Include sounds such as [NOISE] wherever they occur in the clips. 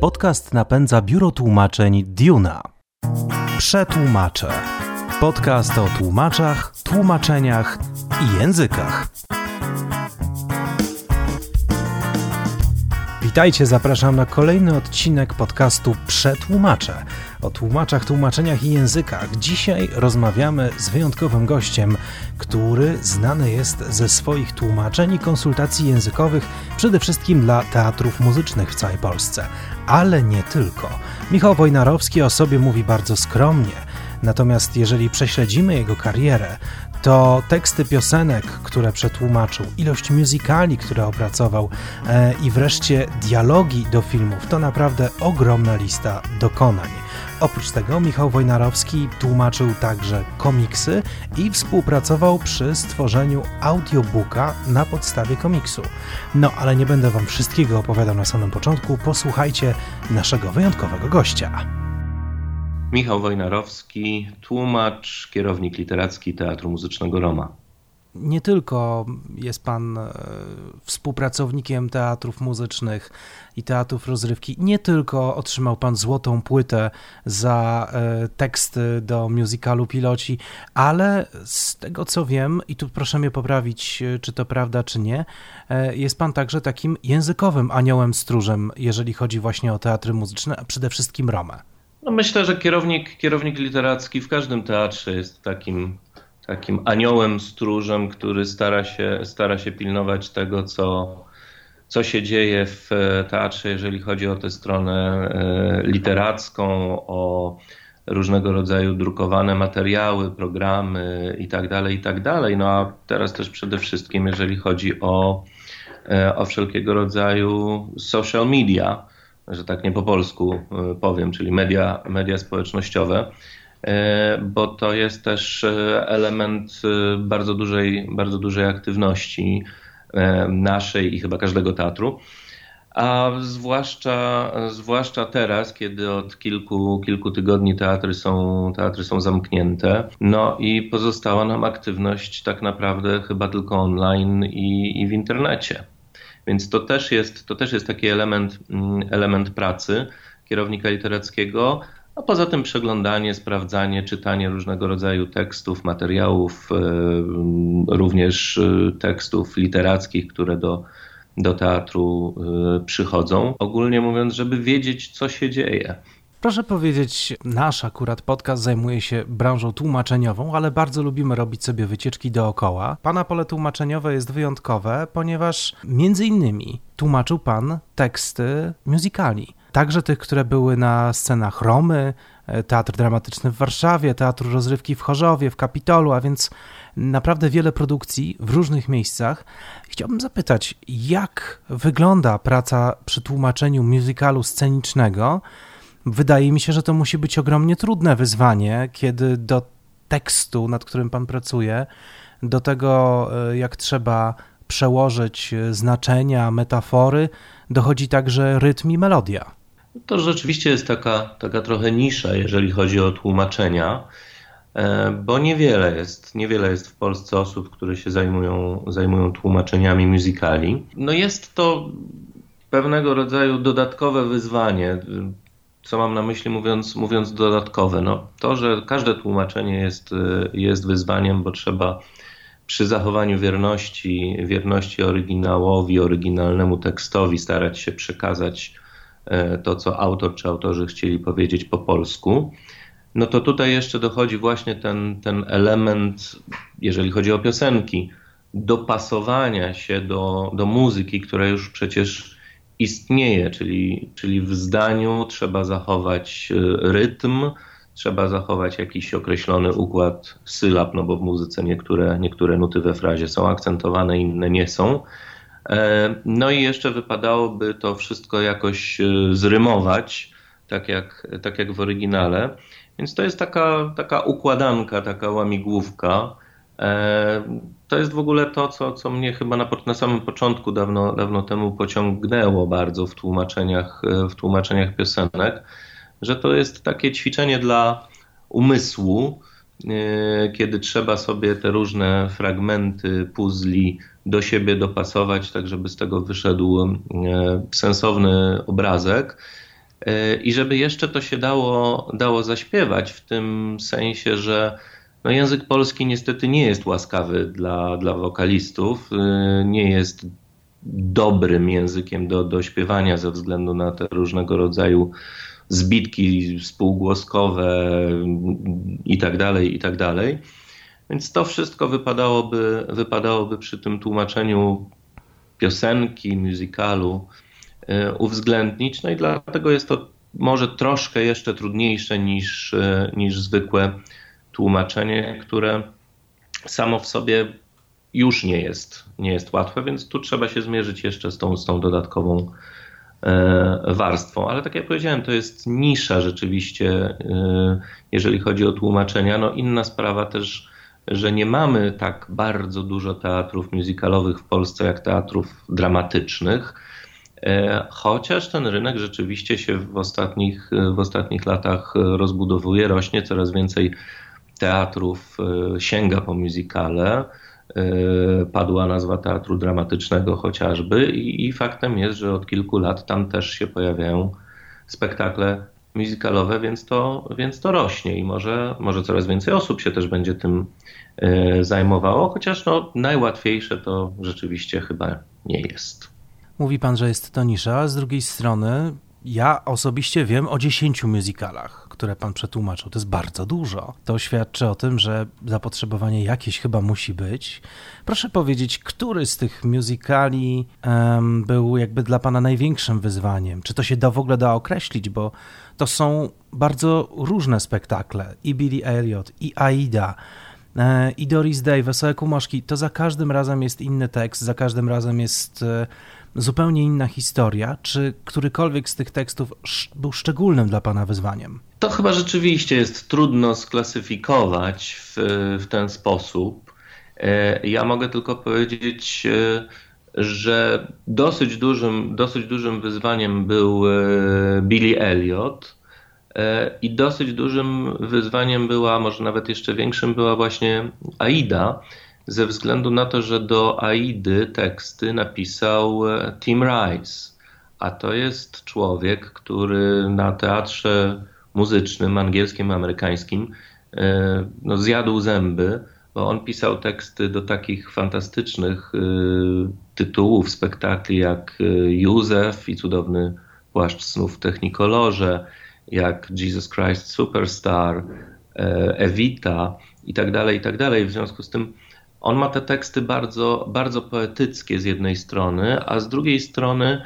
Podcast napędza biuro tłumaczeń Duna. Przetłumaczę. Podcast o tłumaczach, tłumaczeniach i językach. Witajcie, zapraszam na kolejny odcinek podcastu Przetłumaczę o tłumaczach, tłumaczeniach i językach. Dzisiaj rozmawiamy z wyjątkowym gościem, który znany jest ze swoich tłumaczeń i konsultacji językowych przede wszystkim dla teatrów muzycznych w całej Polsce, ale nie tylko. Michał Wojnarowski o sobie mówi bardzo skromnie. Natomiast jeżeli prześledzimy jego karierę, to teksty piosenek, które przetłumaczył, ilość muzykali, które opracował e, i wreszcie dialogi do filmów, to naprawdę ogromna lista dokonań. Oprócz tego Michał Wojnarowski tłumaczył także komiksy i współpracował przy stworzeniu audiobooka na podstawie komiksu. No ale nie będę Wam wszystkiego opowiadał na samym początku, posłuchajcie naszego wyjątkowego gościa. Michał Wojnarowski, tłumacz, kierownik literacki Teatru Muzycznego Roma. Nie tylko jest pan e, współpracownikiem teatrów muzycznych i teatrów rozrywki, nie tylko otrzymał pan złotą płytę za e, teksty do musicalu Piloci, ale z tego co wiem, i tu proszę mnie poprawić, e, czy to prawda, czy nie, jest pan także takim językowym aniołem stróżem, jeżeli chodzi właśnie o teatry muzyczne, a przede wszystkim Romę. No myślę, że kierownik, kierownik literacki w każdym teatrze jest takim, takim aniołem stróżem, który stara się, stara się pilnować tego, co, co się dzieje w teatrze, jeżeli chodzi o tę stronę e, literacką, o różnego rodzaju drukowane materiały, programy itd., tak itd. Tak no a teraz też przede wszystkim, jeżeli chodzi o, e, o wszelkiego rodzaju social media, że tak nie po polsku e, powiem, czyli media, media społecznościowe, e, bo to jest też e, element bardzo dużej, bardzo dużej aktywności naszej i chyba każdego teatru. A zwłaszcza, zwłaszcza teraz, kiedy od kilku, kilku tygodni teatry są, teatry są zamknięte, no i pozostała nam aktywność tak naprawdę chyba tylko online i, i w internecie. Więc to też jest, to też jest taki element, mm, element pracy kierownika literackiego, a poza tym przeglądanie, sprawdzanie, czytanie różnego rodzaju tekstów, materiałów, e, również e, tekstów literackich, które do, do teatru e, przychodzą. Ogólnie mówiąc, żeby wiedzieć, co się dzieje. Proszę powiedzieć, nasz akurat podcast zajmuje się branżą tłumaczeniową, ale bardzo lubimy robić sobie wycieczki dookoła. Pana pole tłumaczeniowe jest wyjątkowe, ponieważ między innymi tłumaczył pan teksty musicali. Także tych, które były na scenach Romy, e, Teatr Dramatyczny w Warszawie, Teatru Rozrywki w Chorzowie, w Kapitolu, a więc naprawdę wiele produkcji w różnych miejscach. Chciałbym zapytać, jak wygląda praca przy tłumaczeniu musicalu scenicznego? Wydaje mi się, że to musi być ogromnie trudne wyzwanie, kiedy do tekstu, nad którym pan pracuje, do tego, e, jak trzeba przełożyć e, znaczenia, metafory, dochodzi także rytm i melodia. To rzeczywiście jest taka, taka trochę nisza, jeżeli chodzi o tłumaczenia, e, bo niewiele jest, niewiele jest w Polsce osób, które się zajmują, zajmują tłumaczeniami musicali. No jest to pewnego rodzaju dodatkowe wyzwanie co mam na myśli mówiąc, mówiąc dodatkowe? No, to, że każde tłumaczenie jest, jest wyzwaniem, bo trzeba przy zachowaniu wierności, wierności oryginałowi, oryginalnemu tekstowi starać się przekazać to, co autor czy autorzy chcieli powiedzieć po polsku. No to tutaj jeszcze dochodzi właśnie ten, ten element, jeżeli chodzi o piosenki, dopasowania się do, do muzyki, która już przecież istnieje, czyli, czyli w zdaniu trzeba zachować e, rytm, trzeba zachować jakiś określony układ sylab, no bo w muzyce niektóre, niektóre nuty we frazie są akcentowane, inne nie są. E, no i jeszcze wypadałoby to wszystko jakoś e, zrymować, tak jak, tak jak w oryginale. Więc to jest taka, taka układanka, taka łamigłówka. E, to jest w ogóle to, co, co mnie chyba na, na samym początku, dawno, dawno temu pociągnęło bardzo w tłumaczeniach, w tłumaczeniach piosenek, że to jest takie ćwiczenie dla umysłu, kiedy trzeba sobie te różne fragmenty puzli do siebie dopasować, tak żeby z tego wyszedł sensowny obrazek. I żeby jeszcze to się dało, dało zaśpiewać, w tym sensie, że no język polski niestety nie jest łaskawy dla, dla wokalistów, nie jest dobrym językiem do, do śpiewania ze względu na te różnego rodzaju zbitki spółgłoskowe i tak dalej, i tak dalej. Więc to wszystko wypadałoby, wypadałoby przy tym tłumaczeniu piosenki, musicalu e, uwzględnić. No i dlatego jest to może troszkę jeszcze trudniejsze niż, e, niż zwykłe tłumaczenie, które samo w sobie już nie jest, nie jest łatwe, więc tu trzeba się zmierzyć jeszcze z tą, z tą dodatkową e, warstwą. Ale tak jak powiedziałem, to jest nisza rzeczywiście, jeżeli chodzi o tłumaczenia. No inna sprawa też, że nie mamy tak bardzo dużo teatrów musicalowych w Polsce jak teatrów dramatycznych. E, chociaż ten rynek rzeczywiście się w ostatnich, w ostatnich latach rozbudowuje, rośnie coraz więcej teatrów sięga po muzykale. E, padła nazwa teatru dramatycznego chociażby i, i faktem jest, że od kilku lat tam też się pojawiają spektakle muzykalowe, więc to, więc to rośnie i może, może coraz więcej osób się też będzie tym e, zajmowało, chociaż no, najłatwiejsze to rzeczywiście chyba nie jest. Mówi pan, że jest to nisza, z drugiej strony ja osobiście wiem o 10 musicalach, które pan przetłumaczył. To jest bardzo dużo. To świadczy o tym, że zapotrzebowanie jakieś chyba musi być. Proszę powiedzieć, który z tych musicali um, był jakby dla pana największym wyzwaniem? Czy to się da w ogóle da określić, bo to są bardzo różne spektakle. I Billy Elliot, i Aida, e, i Doris Day, Wesołe Kumoszki. To za każdym razem jest inny tekst, za każdym razem jest e, zupełnie inna historia. Czy którykolwiek z tych tekstów był szczególnym dla Pana wyzwaniem? To chyba rzeczywiście jest trudno sklasyfikować w, w ten sposób. E, ja mogę tylko powiedzieć, e, że dosyć dużym, dosyć dużym wyzwaniem był e, Billy Elliot. I dosyć dużym wyzwaniem była, może nawet jeszcze większym, była właśnie Aida, ze względu na to, że do Aidy teksty napisał e, Tim Rice, a to jest człowiek, który na teatrze muzycznym, angielskim, amerykańskim, e, no, zjadł zęby, bo on pisał teksty do takich fantastycznych e, tytułów spektakli jak Józef i cudowny płaszcz snów w technikolorze, jak Jesus Christ Superstar, Evita i tak dalej, i tak dalej. W związku z tym on ma te teksty bardzo, bardzo poetyckie z jednej strony, a z drugiej strony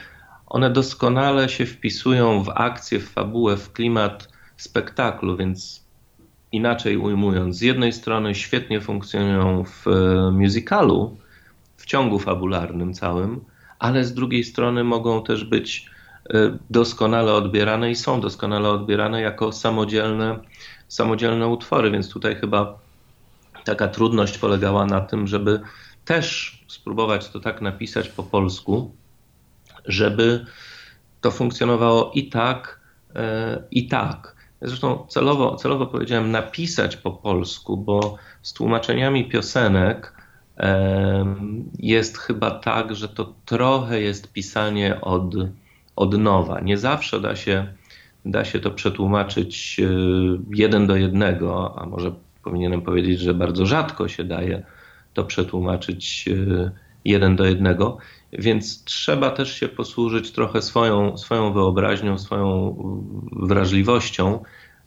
one doskonale się wpisują w akcję, w fabułę, w klimat spektaklu, więc inaczej ujmując, z jednej strony świetnie funkcjonują w e, musicalu, w ciągu fabularnym całym, ale z drugiej strony mogą też być e, doskonale odbierane i są doskonale odbierane jako samodzielne, samodzielne utwory, więc tutaj chyba taka trudność polegała na tym, żeby też spróbować to tak napisać po polsku, żeby to funkcjonowało i tak, e, i tak. Zresztą celowo, celowo powiedziałem napisać po polsku, bo z tłumaczeniami piosenek e, jest chyba tak, że to trochę jest pisanie od, od nowa. Nie zawsze da się, da się to przetłumaczyć e, jeden do jednego, a może powinienem powiedzieć, że bardzo rzadko się daje to przetłumaczyć e, jeden do jednego, więc trzeba też się posłużyć trochę swoją, swoją wyobraźnią, swoją wrażliwością,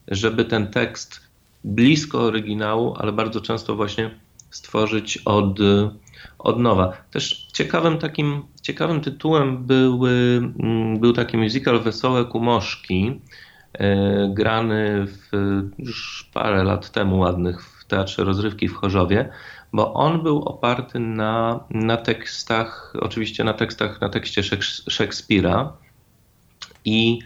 żeby ten tekst blisko oryginału, ale bardzo często właśnie stworzyć od, od nowa. Też ciekawym takim ciekawym tytułem był, mm, był taki musical Wesołe Kumoszki, grany w, już parę lat temu ładnych w Teatrze Rozrywki w Chorzowie, bo on był oparty na, na tekstach, oczywiście na tekstach, na tekście Szekspira. I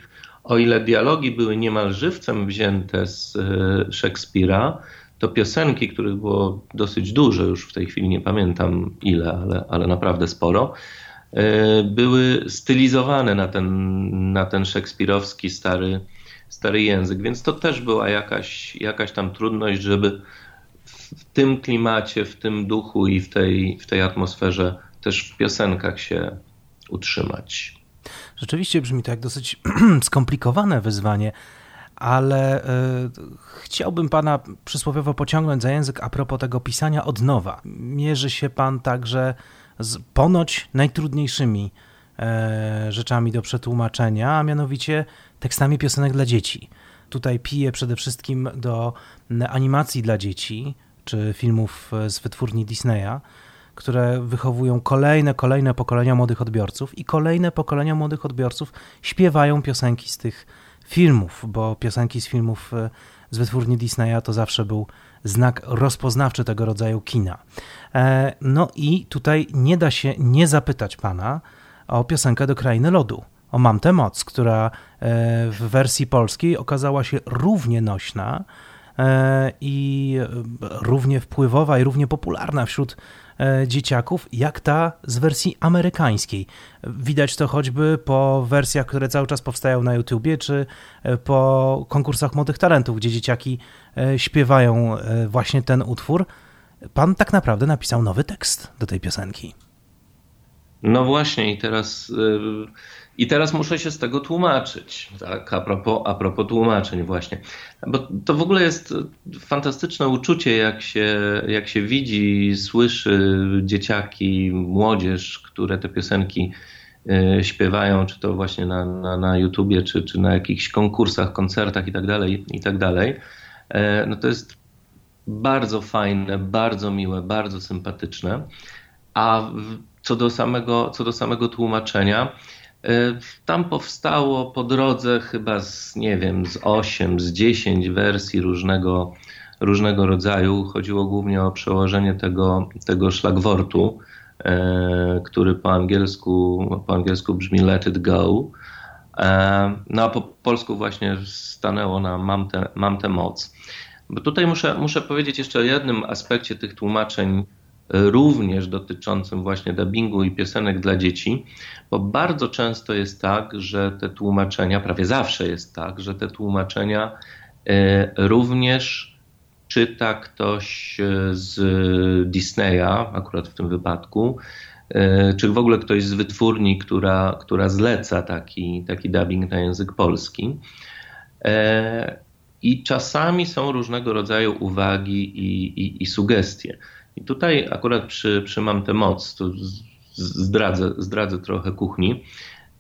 o ile dialogi były niemal żywcem wzięte z e, Szekspira, to piosenki, których było dosyć dużo, już w tej chwili nie pamiętam ile, ale, ale naprawdę sporo, e, były stylizowane na ten, na ten szekspirowski stary stary język, więc to też była jakaś, jakaś tam trudność, żeby w tym klimacie, w tym duchu i w tej, w tej atmosferze też w piosenkach się utrzymać. Rzeczywiście brzmi to jak dosyć [CLEARS THROAT] skomplikowane wyzwanie, ale y, chciałbym pana przysłowiowo pociągnąć za język a propos tego pisania od nowa. Mierzy się pan także z ponoć najtrudniejszymi rzeczami do przetłumaczenia, a mianowicie tekstami piosenek dla dzieci. Tutaj piję przede wszystkim do animacji dla dzieci, czy filmów z wytwórni Disneya, które wychowują kolejne, kolejne pokolenia młodych odbiorców i kolejne pokolenia młodych odbiorców śpiewają piosenki z tych filmów, bo piosenki z filmów e, z wytwórni Disneya to zawsze był znak rozpoznawczy tego rodzaju kina. E, no i tutaj nie da się nie zapytać pana o piosenkę do Krainy Lodu, o Mam tę moc, która e, w wersji polskiej okazała się równie nośna i równie wpływowa i równie popularna wśród E, dzieciaków, jak ta z wersji amerykańskiej. Widać to choćby po wersjach, które cały czas powstają na YouTubie, czy e, po konkursach młodych talentów, gdzie dzieciaki e, śpiewają właśnie ten utwór. Pan tak naprawdę napisał nowy tekst do tej piosenki. No właśnie, i teraz i teraz muszę się z tego tłumaczyć, tak, a propos, a propos tłumaczeń właśnie. Bo to w ogóle jest fantastyczne uczucie, jak się, jak się widzi, słyszy dzieciaki, młodzież, które te piosenki y, śpiewają, czy to właśnie na, na, na YouTubie, czy, czy na jakichś konkursach, koncertach i tak dalej, i tak dalej. E, no to jest bardzo fajne, bardzo miłe, bardzo sympatyczne. A co do samego, co do samego tłumaczenia, E, tam powstało po drodze chyba z, nie wiem, z 8, z 10 wersji różnego, różnego rodzaju. Chodziło głównie o przełożenie tego, tego szlagwortu, e, który po angielsku, po angielsku brzmi Let It Go. E, no a po polsku właśnie stanęło na Mam tę mam te moc. Bo tutaj muszę, muszę powiedzieć jeszcze o jednym aspekcie tych tłumaczeń również dotyczącym właśnie dubbingu i piosenek dla dzieci, bo bardzo często jest tak, że te tłumaczenia, prawie zawsze jest tak, że te tłumaczenia e, również czyta ktoś e, z Disneya, akurat w tym wypadku, e, czy w ogóle ktoś z wytwórni, która, która zleca taki, taki dubbing na język polski. I czasami są różnego rodzaju uwagi i, i, i sugestie. I tutaj akurat przy, przy Mam tę moc, to zdradzę, zdradzę trochę kuchni,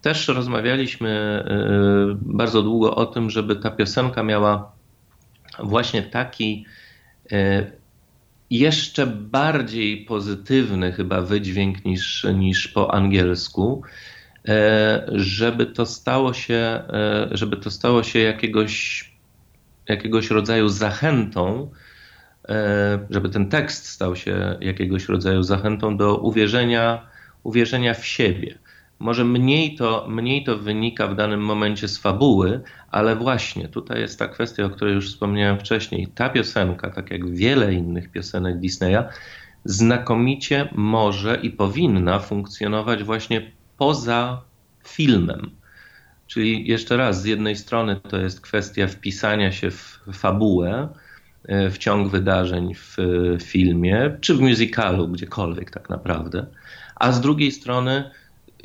też rozmawialiśmy e, bardzo długo o tym, żeby ta piosenka miała właśnie taki e, jeszcze bardziej pozytywny chyba wydźwięk niż, niż po angielsku, e, żeby to stało się, żeby to stało się jakiegoś, jakiegoś rodzaju zachętą żeby ten tekst stał się jakiegoś rodzaju zachętą do uwierzenia, uwierzenia w siebie. Może mniej to, mniej to wynika w danym momencie z fabuły, ale właśnie tutaj jest ta kwestia, o której już wspomniałem wcześniej. Ta piosenka, tak jak wiele innych piosenek Disneya, znakomicie może i powinna funkcjonować właśnie poza filmem. Czyli jeszcze raz, z jednej strony to jest kwestia wpisania się w fabułę, E, w ciąg wydarzeń w filmie, czy w musicalu, gdziekolwiek tak naprawdę. A z drugiej strony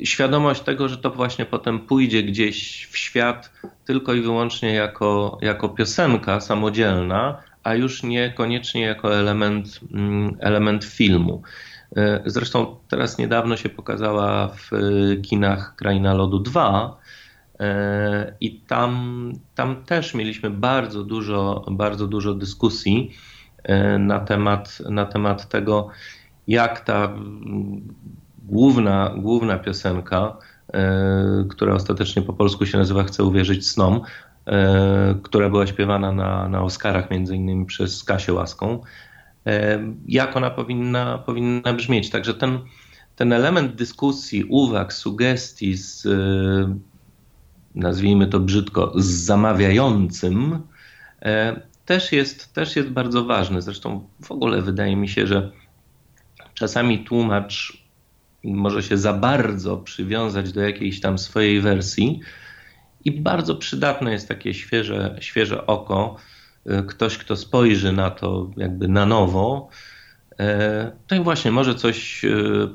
świadomość tego, że to właśnie potem pójdzie gdzieś w świat tylko i wyłącznie jako, jako piosenka samodzielna, a już niekoniecznie jako element, mm, element filmu. E, zresztą teraz niedawno się pokazała w kinach Kraina Lodu 2, E, I tam, tam też mieliśmy bardzo dużo, bardzo dużo dyskusji e, na temat, na temat tego, jak ta główna, główna piosenka, e, która ostatecznie po polsku się nazywa Chcę uwierzyć snom, która była śpiewana na, na Oscarach między innymi przez Kasię Łaską, jak ona powinna, powinna brzmieć. Także ten, ten element dyskusji, uwag, sugestii z nazwijmy to brzydko, z zamawiającym, e, też jest, też jest bardzo ważny. Zresztą w ogóle wydaje mi się, że czasami tłumacz może się za bardzo przywiązać do jakiejś tam swojej wersji i bardzo przydatne jest takie świeże, świeże oko, e, ktoś, kto spojrzy na to jakby na nowo To i właśnie może coś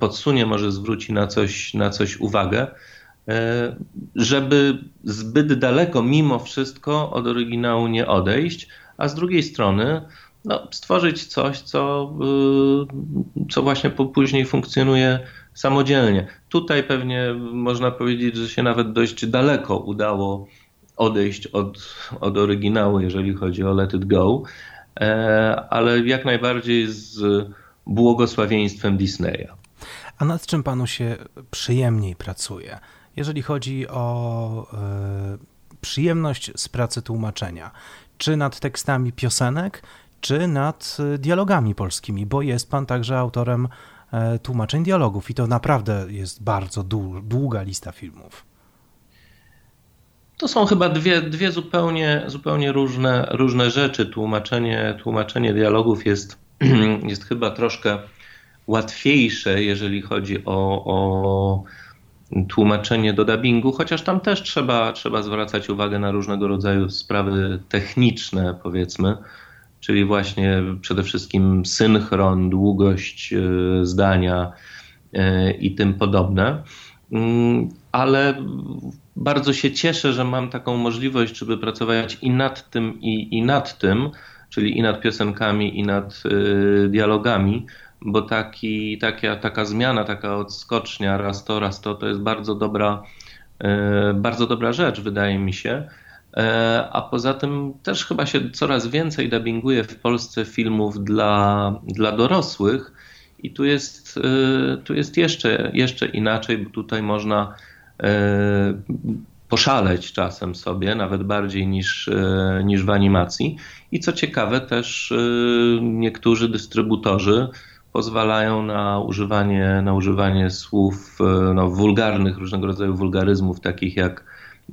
podsunie, może zwróci na coś, na coś uwagę, żeby zbyt daleko mimo wszystko od oryginału nie odejść, a z drugiej strony no, stworzyć coś, co, co właśnie później funkcjonuje samodzielnie. Tutaj pewnie można powiedzieć, że się nawet dość daleko udało odejść od, od oryginału, jeżeli chodzi o Let It Go, e, ale jak najbardziej z błogosławieństwem Disneya. A nad czym panu się przyjemniej pracuje? Jeżeli chodzi o e, przyjemność z pracy tłumaczenia, czy nad tekstami piosenek, czy nad e, dialogami polskimi, bo jest pan także autorem E, tłumaczeń dialogów i to naprawdę jest bardzo długa lista filmów. To są chyba dwie, dwie zupełnie, zupełnie różne, różne rzeczy. Tłumaczenie, tłumaczenie dialogów jest, [CLEARS THROAT] jest chyba troszkę łatwiejsze, jeżeli chodzi o, o tłumaczenie do dubbingu, chociaż tam też trzeba, trzeba zwracać uwagę na różnego rodzaju sprawy techniczne, powiedzmy czyli właśnie przede wszystkim synchron, długość e, zdania e, i tym podobne. Mm, ale bardzo się cieszę, że mam taką możliwość, żeby pracować i nad tym, i, i nad tym, czyli i nad piosenkami, i nad y, dialogami, bo taki, taka, taka zmiana, taka odskocznia raz to, raz to, to jest bardzo dobra, y, bardzo dobra rzecz, wydaje mi się. E, a poza tym też chyba się coraz więcej dubbinguje w Polsce filmów dla, dla dorosłych i tu jest, e, tu jest jeszcze, jeszcze inaczej, bo tutaj można e, poszaleć czasem sobie, nawet bardziej niż, niż w animacji. I co ciekawe, też niektórzy dystrybutorzy pozwalają na używanie, na używanie słów no, wulgarnych, różnego rodzaju wulgaryzmów, takich jak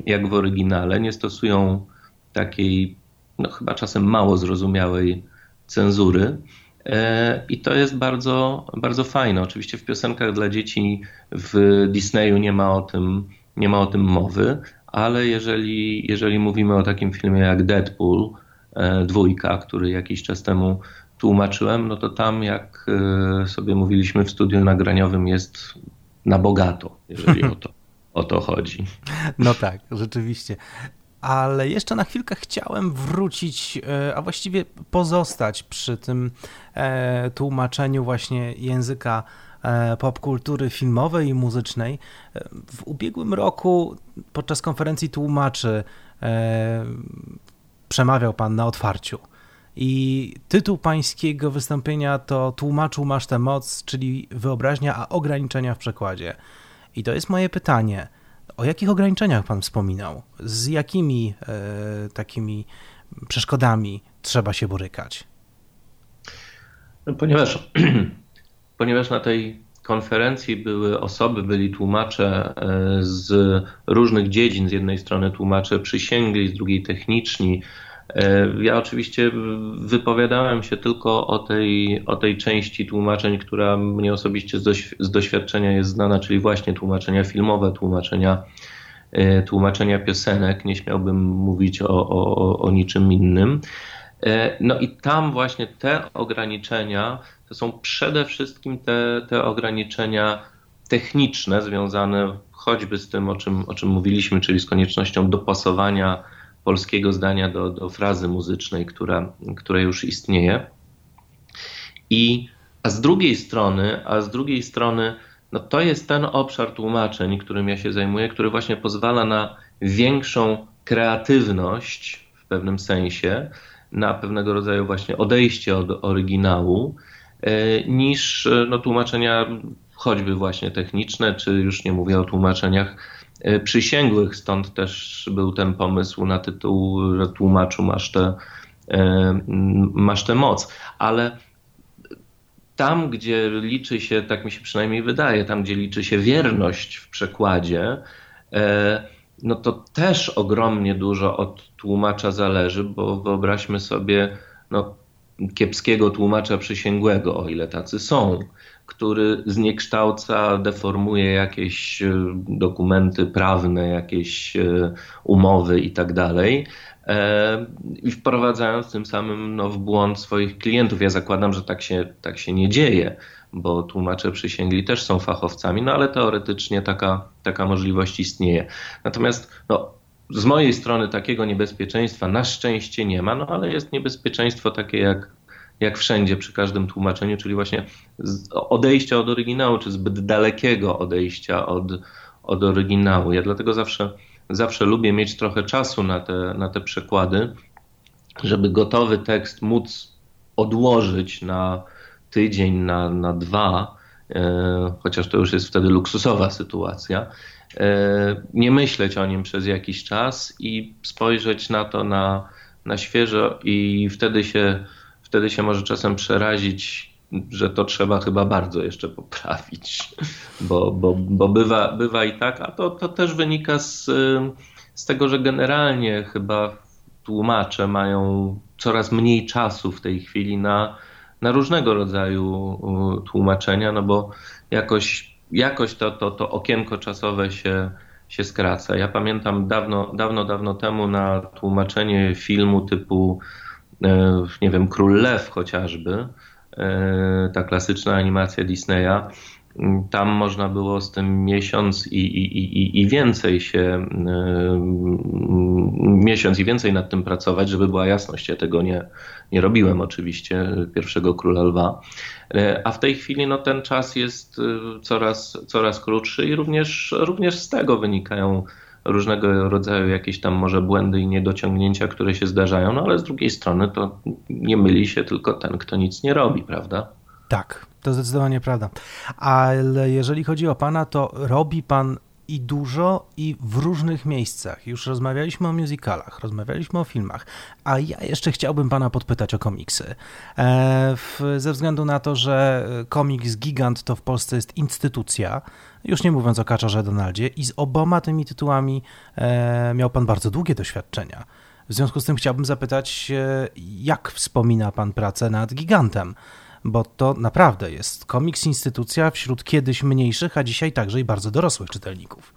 jak w oryginale. Nie stosują takiej, no chyba czasem mało zrozumiałej cenzury. E, I to jest bardzo, bardzo fajne. Oczywiście w piosenkach dla dzieci w Disneyu nie ma o tym, nie ma o tym mowy, ale jeżeli, jeżeli mówimy o takim filmie jak Deadpool, e, dwójka, który jakiś czas temu tłumaczyłem, no to tam, jak e, sobie mówiliśmy w studiu nagraniowym, jest na bogato, jeżeli o to o to chodzi. [LAUGHS] No tak, rzeczywiście. Ale jeszcze na chwilkę chciałem wrócić, e, a właściwie pozostać przy tym e, tłumaczeniu właśnie języka popkultury filmowej i muzycznej. W ubiegłym roku podczas konferencji tłumaczy przemawiał pan na otwarciu. I tytuł pańskiego wystąpienia to Tłumaczu masz tę moc, czyli wyobraźnia, a ograniczenia w przekładzie. I to jest moje pytanie. O jakich ograniczeniach Pan wspominał? Z jakimi e, takimi przeszkodami trzeba się borykać? No, ponieważ, [CLEARS THROAT] ponieważ na tej konferencji były osoby, byli tłumacze e, z różnych dziedzin. Z jednej strony tłumacze przysięgli, z drugiej techniczni, ja oczywiście wypowiadałem się tylko o tej, o tej części tłumaczeń, która mnie osobiście z, doświadczenia jest znana, czyli właśnie tłumaczenia filmowe, tłumaczenia, e, tłumaczenia piosenek. Nie śmiałbym mówić o, o, o niczym innym. E, no i tam właśnie te ograniczenia to są przede wszystkim te, te ograniczenia techniczne związane choćby z tym, o czym, o czym mówiliśmy, czyli z koniecznością dopasowania polskiego zdania do, do frazy muzycznej, która, która już istnieje. I, a z drugiej strony, a z drugiej strony, no to jest ten obszar tłumaczeń, którym ja się zajmuję, który właśnie pozwala na większą kreatywność w pewnym sensie, na pewnego rodzaju właśnie odejście od oryginału, e, niż no, tłumaczenia choćby właśnie techniczne, czy już nie mówię o tłumaczeniach E, przysięgłych, stąd też był ten pomysł na tytuł, że tłumaczu masz tę e, masz moc. Ale tam, gdzie liczy się, tak mi się przynajmniej wydaje, tam, gdzie liczy się wierność w przekładzie, e, no to też ogromnie dużo od tłumacza zależy, bo wyobraźmy sobie no, kiepskiego tłumacza przysięgłego, o ile tacy są który zniekształca, deformuje jakieś e, dokumenty prawne, jakieś e, umowy i tak dalej. i wprowadzając tym samym no, w błąd swoich klientów. Ja zakładam, że tak się, tak się nie dzieje, bo tłumacze przysięgli też są fachowcami, no ale teoretycznie taka, taka możliwość istnieje. Natomiast no, z mojej strony takiego niebezpieczeństwa na szczęście nie ma, no ale jest niebezpieczeństwo takie jak, jak wszędzie przy każdym tłumaczeniu, czyli właśnie odejścia od oryginału, czy zbyt dalekiego odejścia od, od oryginału. Ja dlatego zawsze, zawsze lubię mieć trochę czasu na te, na te przekłady, żeby gotowy tekst móc odłożyć na tydzień, na, na dwa, e, chociaż to już jest wtedy luksusowa sytuacja, e, nie myśleć o nim przez jakiś czas i spojrzeć na to na, na świeżo i wtedy się, wtedy się może czasem przerazić, że to trzeba chyba bardzo jeszcze poprawić, bo, bo, bo bywa, bywa i tak, a to, to też wynika z, z tego, że generalnie chyba tłumacze mają coraz mniej czasu w tej chwili na, na różnego rodzaju tłumaczenia, no bo jakoś, jakoś to, to, to okienko czasowe się, się skraca. Ja pamiętam dawno, dawno, dawno temu na tłumaczenie filmu typu, nie wiem, Król Lew chociażby, e, ta klasyczna animacja Disneya, tam można było z tym miesiąc i, i, i, i więcej się, yy, miesiąc i więcej nad tym pracować, żeby była jasność. Ja tego nie, nie robiłem oczywiście, pierwszego króla lwa. A w tej chwili no, ten czas jest coraz, coraz krótszy i również, również z tego wynikają różnego rodzaju jakieś tam może błędy i niedociągnięcia, które się zdarzają, no ale z drugiej strony to nie myli się tylko ten, kto nic nie robi, prawda? Tak, to zdecydowanie prawda. Ale jeżeli chodzi o pana, to robi pan i dużo, i w różnych miejscach. Już rozmawialiśmy o musicalach, rozmawialiśmy o filmach, a ja jeszcze chciałbym pana podpytać o komiksy. E, ze względu na to, że komiks Gigant to w Polsce jest instytucja, już nie mówiąc o Kaczorze Donaldzie, i z oboma tymi tytułami e, miał pan bardzo długie doświadczenia. W związku z tym chciałbym zapytać, e, jak wspomina pan pracę nad Gigantem? Bo to naprawdę jest komiks instytucja wśród kiedyś mniejszych, a dzisiaj także i bardzo dorosłych czytelników.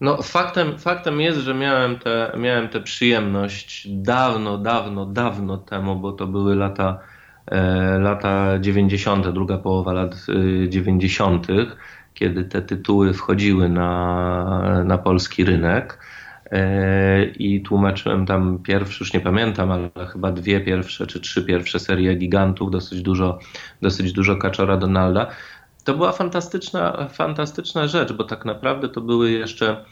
No, faktem, faktem jest, że miałem tę miałem te przyjemność dawno, dawno, dawno temu, bo to były lata, e, lata 90., druga połowa lat e, 90., kiedy te tytuły wchodziły na, na polski rynek. E, i tłumaczyłem tam pierwszy, już nie pamiętam, ale chyba dwie pierwsze czy trzy pierwsze serie gigantów, dosyć dużo, dosyć dużo Kaczora Donalda. To była fantastyczna, fantastyczna rzecz, bo tak naprawdę to były jeszcze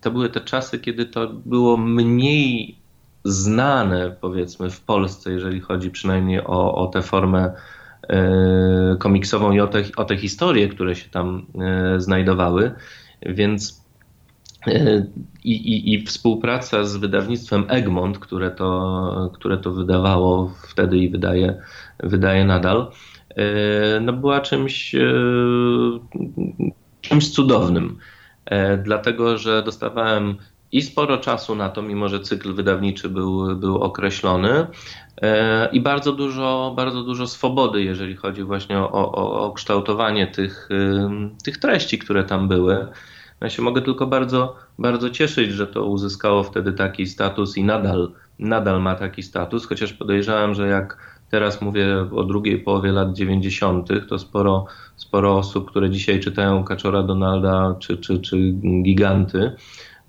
to były te czasy, kiedy to było mniej znane, powiedzmy, w Polsce, jeżeli chodzi przynajmniej o, o tę formę e, komiksową i o te, o te historie, które się tam e, znajdowały. Więc I, i, I, współpraca z wydawnictwem Egmont, które to, które to wydawało wtedy i wydaje, wydaje nadal, e, no była czymś, e, czymś cudownym. Dlatego, że dostawałem i sporo czasu na to, mimo że cykl wydawniczy był, był określony, i bardzo dużo, bardzo dużo swobody, jeżeli chodzi właśnie o, o, o kształtowanie tych, tych treści, które tam były. Ja się mogę tylko bardzo, bardzo cieszyć, że to uzyskało wtedy taki status i nadal, nadal ma taki status, chociaż podejrzewam, że jak teraz mówię o drugiej połowie lat 90., to sporo, sporo osób, które dzisiaj czytają Kaczora Donalda czy, czy, czy Giganty,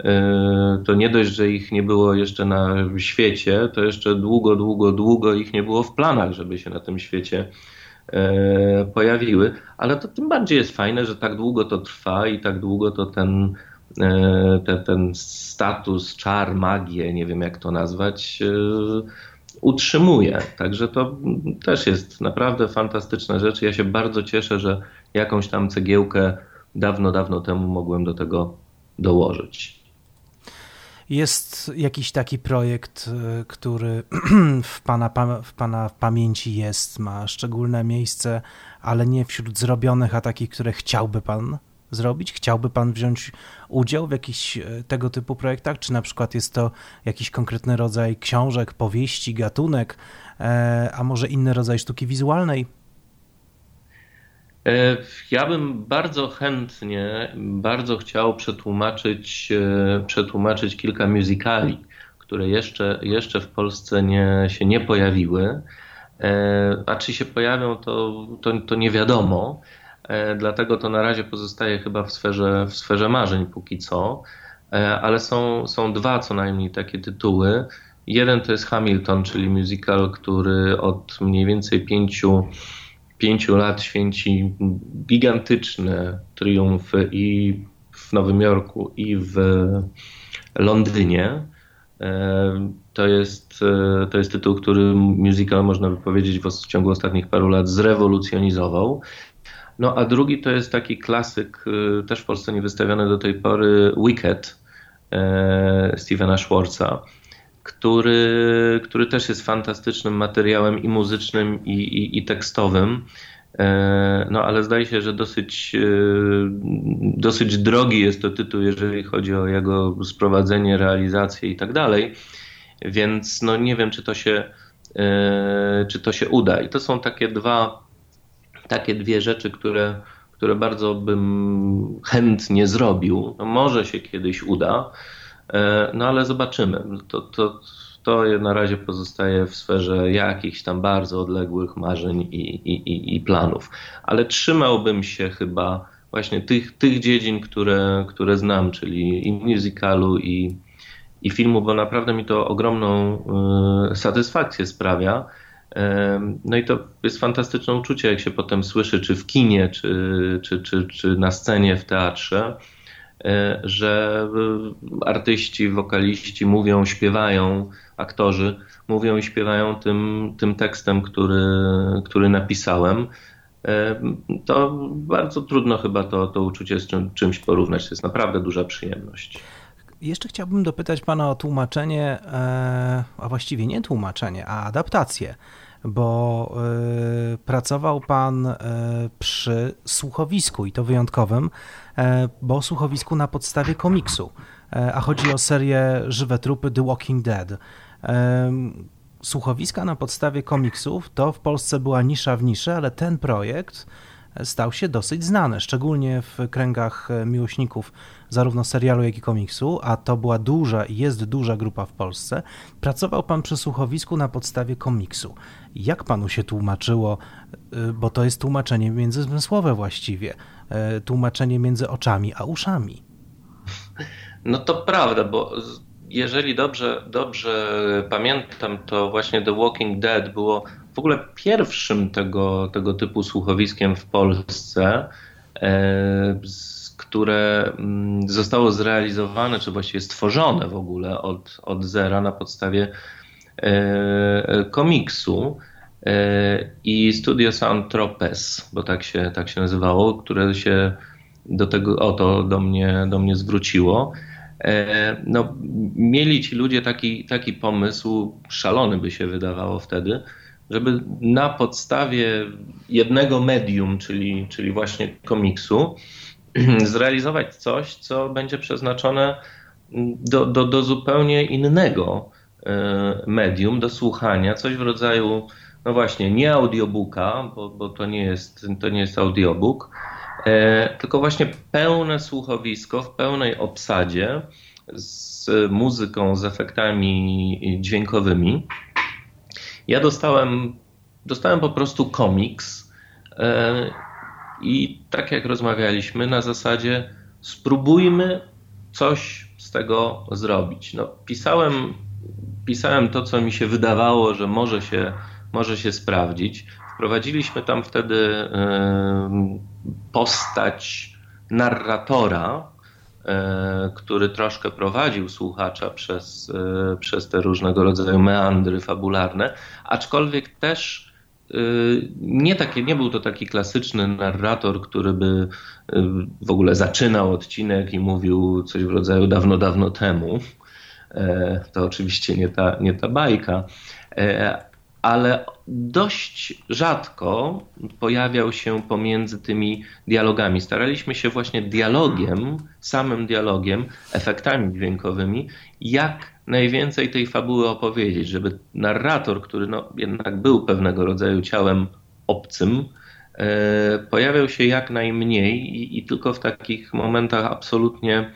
e, to nie dość, że ich nie było jeszcze na świecie, to jeszcze długo, długo, długo ich nie było w planach, żeby się na tym świecie pojawiły, ale to tym bardziej jest fajne, że tak długo to trwa i tak długo to ten, e, ten, ten status, czar, magię, nie wiem jak to nazwać, e, utrzymuje. Także to też jest naprawdę fantastyczna rzecz. Ja się bardzo cieszę, że jakąś tam cegiełkę dawno, dawno temu mogłem do tego dołożyć. Jest jakiś taki projekt, y, który [CLEARS THROAT] w pana, w pana pamięci jest, ma szczególne miejsce, ale nie wśród zrobionych, a takich, które chciałby pan zrobić? Chciałby pan wziąć udział w jakichś y, tego typu projektach? Czy na przykład jest to jakiś konkretny rodzaj książek, powieści, gatunek, e, a może inny rodzaj sztuki wizualnej? E, ja bym bardzo chętnie, bardzo chciał przetłumaczyć, e, przetłumaczyć kilka musicali, które jeszcze, jeszcze w Polsce nie, się nie pojawiły. E, a czy się pojawią, to, to, to nie wiadomo. Dlatego to na razie pozostaje chyba w sferze, w sferze marzeń póki co. Ale są, są dwa co najmniej takie tytuły. Jeden to jest Hamilton, czyli musical, który od mniej więcej pięciu, pięciu lat święci gigantyczne triumfy i w Nowym Jorku, i w Londynie. E, to jest, e, to jest tytuł, który musical, można by powiedzieć, w ciągu ostatnich paru lat zrewolucjonizował. No a drugi to jest taki klasyk, e, też w Polsce nie wystawiony do tej pory, Wicked Stevena Schwartza, który, który też jest fantastycznym materiałem i muzycznym, i, i, i tekstowym. E, no ale zdaje się, że dosyć, e, dosyć drogi jest to tytuł, jeżeli chodzi o jego sprowadzenie, realizację i tak dalej. Więc no nie wiem, czy to się, e, czy to się uda. I to są takie dwa, takie dwie rzeczy, które, które bardzo bym chętnie zrobił. No może się kiedyś uda, no ale zobaczymy. To, to, to na razie pozostaje w sferze jakichś tam bardzo odległych marzeń i, i, i planów. Ale trzymałbym się chyba właśnie tych, tych dziedzin, które, które znam, czyli i musicalu, i, i filmu, bo naprawdę mi to ogromną y, satysfakcję sprawia. Y, no i to jest fantastyczne uczucie, jak się potem słyszy, czy w kinie, czy, czy, czy, czy na scenie w teatrze, że artyści, wokaliści mówią, śpiewają aktorzy mówią i śpiewają tym, tym tekstem, który, który napisałem, e, to bardzo trudno chyba to, to uczucie z czym, czymś porównać. To jest naprawdę duża przyjemność. Jeszcze chciałbym dopytać Pana o tłumaczenie, e, a właściwie nie tłumaczenie, a adaptację, bo e, pracował Pan przy słuchowisku i to wyjątkowym, bo słuchowisku na podstawie komiksu, a chodzi o serię Żywe Trupy The Walking Dead. Słuchowiska na podstawie komiksów to w Polsce była nisza w niszy, ale ten projekt stał się dosyć znany, szczególnie w kręgach miłośników zarówno serialu, jak i komiksu, a to była duża i jest duża grupa w Polsce. Pracował pan przy słuchowisku na podstawie komiksu. Jak panu się tłumaczyło, y, bo to jest tłumaczenie międzyzmysłowe właściwie, y, tłumaczenie między oczami a uszami? No to prawda, bo jeżeli dobrze, dobrze pamiętam, to właśnie The Walking Dead było w ogóle pierwszym tego, tego typu słuchowiskiem w Polsce, e, które mm, zostało zrealizowane, czy właściwie stworzone w ogóle od, od zera na podstawie e, komiksu. E, I Studio Sound Tropes, bo tak się, tak się nazywało, które się do tego oto do mnie, do mnie zwróciło. E, no, mieli ci ludzie taki, taki pomysł, szalony by się wydawało wtedy, żeby na podstawie jednego medium, czyli, czyli właśnie komiksu, [CLEARS THROAT] zrealizować coś, co będzie przeznaczone do, do, do zupełnie innego e, medium, do słuchania, coś w rodzaju, no właśnie, nie audiobooka, bo, bo to, nie jest, to nie jest audiobook, E, tylko właśnie pełne słuchowisko w pełnej obsadzie z muzyką, z efektami dźwiękowymi. Ja dostałem, dostałem po prostu komiks e, i tak jak rozmawialiśmy, na zasadzie spróbujmy coś z tego zrobić. No, pisałem, pisałem to, co mi się wydawało, że może się, może się sprawdzić. Wprowadziliśmy tam wtedy postać narratora, który troszkę prowadził słuchacza przez, przez te różnego rodzaju meandry fabularne, aczkolwiek też nie, takie, nie był to taki klasyczny narrator, który by w ogóle zaczynał odcinek i mówił coś w rodzaju dawno, dawno temu. To oczywiście nie ta, nie ta bajka, ale dość rzadko pojawiał się pomiędzy tymi dialogami. Staraliśmy się właśnie dialogiem, samym dialogiem, efektami dźwiękowymi, jak najwięcej tej fabuły opowiedzieć, żeby narrator, który no, jednak był pewnego rodzaju ciałem obcym, e, pojawiał się jak najmniej i, i tylko w takich momentach absolutnie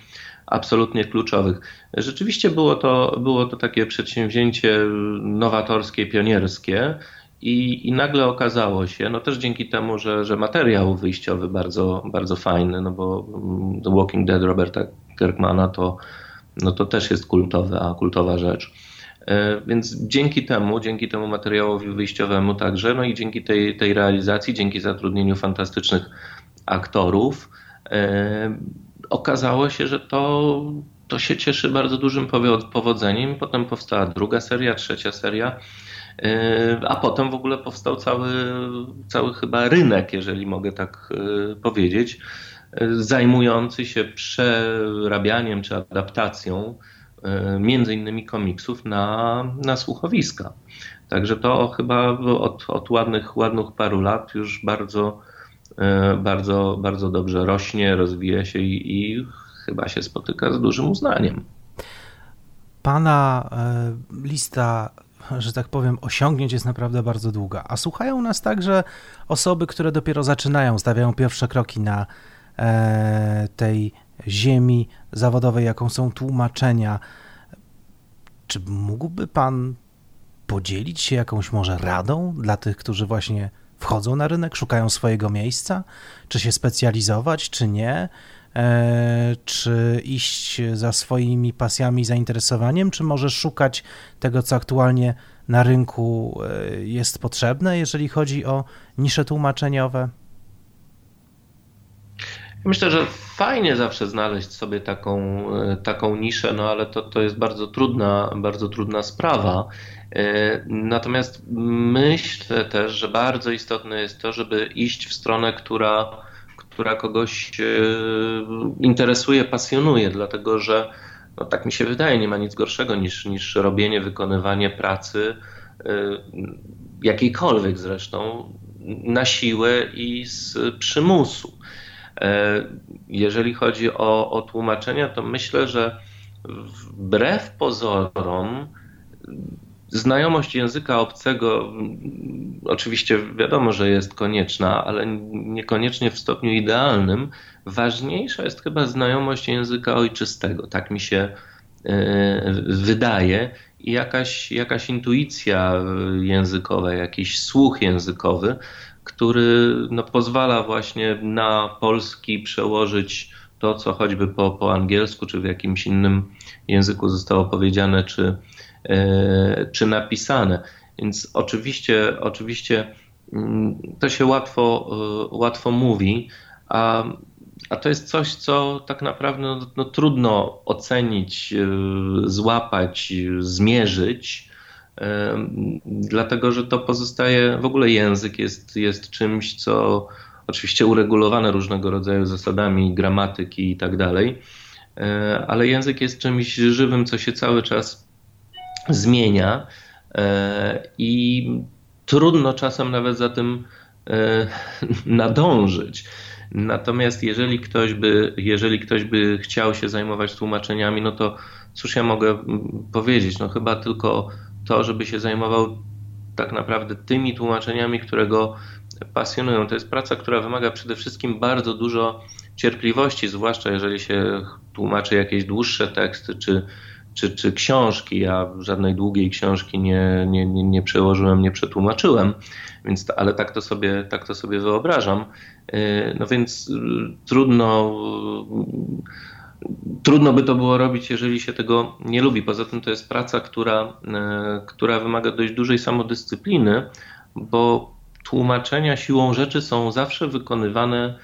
absolutnie kluczowych. Rzeczywiście było to, było to takie przedsięwzięcie nowatorskie, pionierskie. I, I nagle okazało się, no też dzięki temu, że, że materiał wyjściowy bardzo, bardzo fajny, no bo mm, The Walking Dead Roberta Kirkmana to, no to też jest kultowa, kultowa rzecz. E, więc dzięki temu, dzięki temu materiałowi wyjściowemu także, no i dzięki tej, tej realizacji, dzięki zatrudnieniu fantastycznych aktorów, e, okazało się, że to, to się cieszy bardzo dużym powodzeniem. Potem powstała druga seria, trzecia seria. E, a potem w ogóle powstał cały, cały chyba rynek, jeżeli mogę tak powiedzieć, zajmujący się przerabianiem czy adaptacją E, między innymi komiksów na, na słuchowiska. Także to chyba od, od ładnych, ładnych paru lat już bardzo, e, bardzo, bardzo dobrze rośnie, rozwija się i, i chyba się spotyka z dużym uznaniem. Pana e, lista że tak powiem, osiągnięć jest naprawdę bardzo długa. A słuchają nas także osoby, które dopiero zaczynają, stawiają pierwsze kroki na tej ziemi zawodowej, jaką są tłumaczenia. Czy mógłby Pan podzielić się jakąś może radą dla tych, którzy właśnie wchodzą na rynek, szukają swojego miejsca? Czy się specjalizować, czy nie? E, czy iść za swoimi pasjami zainteresowaniem, czy może szukać tego, co aktualnie na rynku e, jest potrzebne, jeżeli chodzi o nisze tłumaczeniowe? Myślę, że fajnie zawsze znaleźć sobie taką, e, taką niszę, no ale to, to jest bardzo trudna, bardzo trudna sprawa. E, natomiast myślę też, że bardzo istotne jest to, żeby iść w stronę, która, która kogoś e, interesuje, pasjonuje, dlatego że no tak mi się wydaje, nie ma nic gorszego niż, niż robienie, wykonywanie pracy, jakiejkolwiek zresztą, na siłę i z przymusu. E, jeżeli chodzi o, o tłumaczenia, to myślę, że wbrew pozorom znajomość języka obcego oczywiście wiadomo, że jest konieczna, ale niekoniecznie w stopniu idealnym. Ważniejsza jest chyba znajomość języka ojczystego, tak mi się e, wydaje, i jakaś, jakaś intuicja językowa, jakiś słuch językowy, który no, pozwala właśnie na polski przełożyć to, co choćby po, po angielsku czy w jakimś innym języku zostało powiedziane czy, e, czy napisane. Więc oczywiście, oczywiście mm, to się łatwo, e, łatwo mówi, a, a to jest coś, co tak naprawdę no, no, trudno ocenić, e, złapać, zmierzyć dlatego że to pozostaje, w ogóle język jest, jest czymś, co oczywiście uregulowane różnego rodzaju zasadami gramatyki i tak dalej, e, ale język jest czymś żywym, co się cały czas zmienia e, i trudno czasem nawet za tym e, [LAUGHS] nadążyć. Natomiast jeżeli ktoś by, jeżeli ktoś by chciał się zajmować tłumaczeniami, no to cóż ja mogę powiedzieć? No chyba tylko to, żeby się zajmował tak naprawdę tymi tłumaczeniami, które go pasjonują. To jest praca, która wymaga przede wszystkim bardzo dużo cierpliwości, zwłaszcza jeżeli się tłumaczy jakieś dłuższe teksty czy, czy, czy książki. Ja żadnej długiej książki nie, nie, nie, nie przełożyłem, nie przetłumaczyłem, więc, ale tak to, sobie, tak to sobie wyobrażam. Yy, no więc yy, trudno trudno by to było robić, jeżeli się tego nie lubi. Poza tym to jest praca, która, e, która wymaga dość dużej samodyscypliny, bo tłumaczenia siłą rzeczy są zawsze wykonywane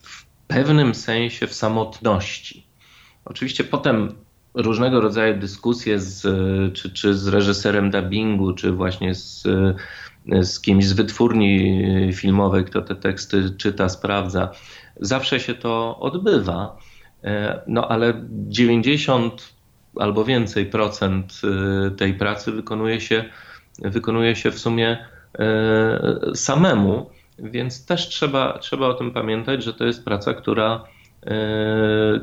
w pewnym sensie w samotności. Oczywiście potem różnego rodzaju dyskusje z, czy, czy z reżyserem dubbingu, czy właśnie z, z kimś z wytwórni filmowej, kto te teksty czyta, sprawdza, zawsze się to odbywa. E, no ale 90 albo więcej procent e, tej pracy wykonuje się, wykonuje się w sumie e, samemu, więc też trzeba, trzeba o tym pamiętać, że to jest praca, która,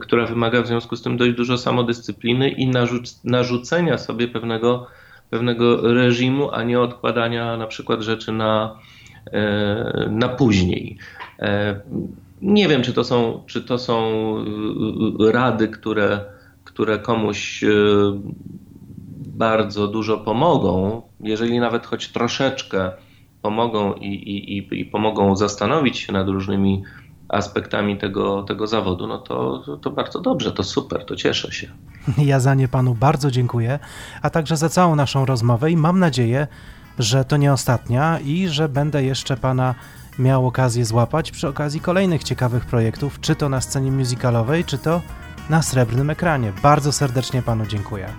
która wymaga w związku z tym dość dużo samodyscypliny i narzuc narzucenia sobie pewnego, pewnego reżimu, a nie odkładania na przykład rzeczy na, na później. Nie wiem, czy to są, czy to są y, y, rady, które, które komuś bardzo dużo pomogą, jeżeli nawet choć troszeczkę pomogą i, i, i pomogą zastanowić się nad różnymi aspektami tego, tego zawodu, no to, to bardzo dobrze, to super, to cieszę się. [LAUGHS] Ja za nie panu bardzo dziękuję, a także za całą naszą rozmowę i mam nadzieję, że to nie ostatnia i że będę jeszcze pana miał okazję złapać przy okazji kolejnych ciekawych projektów, czy to na scenie musicalowej, czy to na srebrnym ekranie. Bardzo serdecznie panu dziękuję.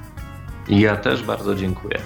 Ja też bardzo dziękuję.